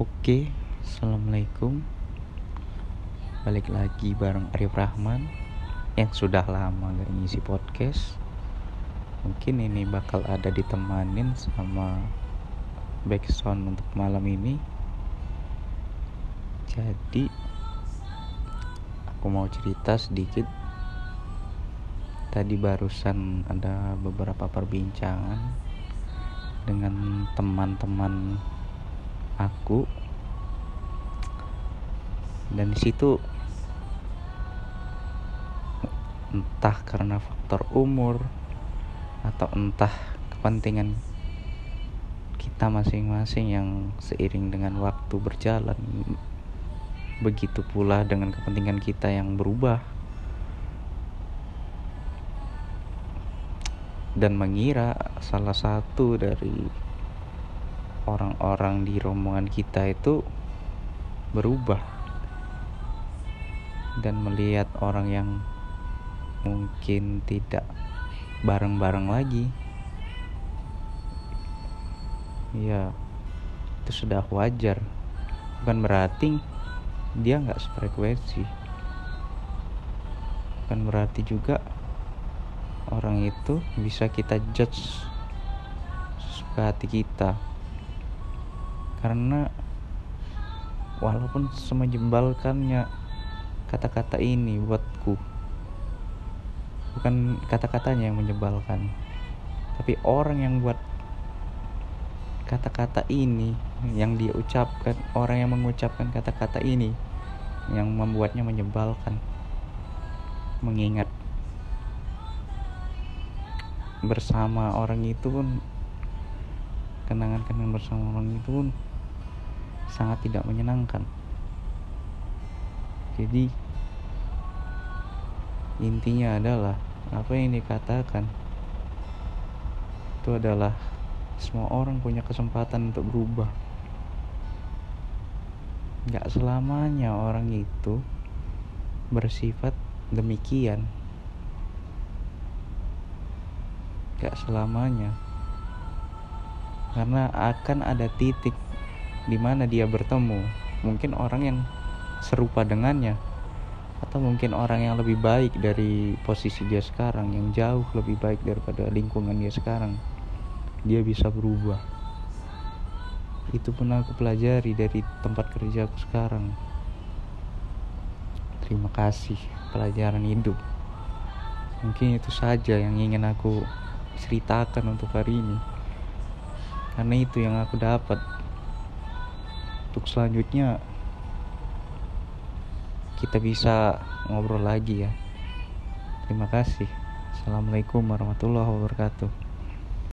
Oke, assalamualaikum. Balik lagi bareng Arif Rahman yang sudah lama gak ngisi podcast. Mungkin ini bakal ada ditemanin sama backsound untuk malam ini. Jadi, aku mau cerita sedikit. Tadi barusan ada beberapa perbincangan dengan teman-teman aku. Dan di situ entah karena faktor umur atau entah kepentingan kita masing-masing yang seiring dengan waktu berjalan begitu pula dengan kepentingan kita yang berubah. Dan mengira salah satu dari orang-orang di rombongan kita itu berubah dan melihat orang yang mungkin tidak bareng-bareng lagi. Ya itu sudah wajar. Bukan berarti dia nggak sefrekuensi. Bukan berarti juga orang itu bisa kita judge suka hati kita karena walaupun semajembalkannya kata-kata ini buatku. Bukan kata-katanya yang menyebalkan. Tapi orang yang buat kata-kata ini yang dia ucapkan orang yang mengucapkan kata-kata ini yang membuatnya menyebalkan mengingat bersama orang itu pun kenangan-kenangan bersama orang itu pun sangat tidak menyenangkan. Jadi intinya adalah apa yang dikatakan itu adalah semua orang punya kesempatan untuk berubah. Gak selamanya orang itu bersifat demikian. Gak selamanya. Karena akan ada titik di mana dia bertemu. Mungkin orang yang serupa dengannya. Atau mungkin orang yang lebih baik dari posisi dia sekarang yang jauh lebih baik daripada lingkungan dia sekarang. Dia bisa berubah. Itu pun aku pelajari dari tempat kerja aku sekarang. Terima kasih pelajaran hidup. Mungkin itu saja yang ingin aku ceritakan untuk hari ini. Karena itu yang aku dapat untuk selanjutnya kita bisa ngobrol lagi ya. Terima kasih. Assalamualaikum warahmatullahi wabarakatuh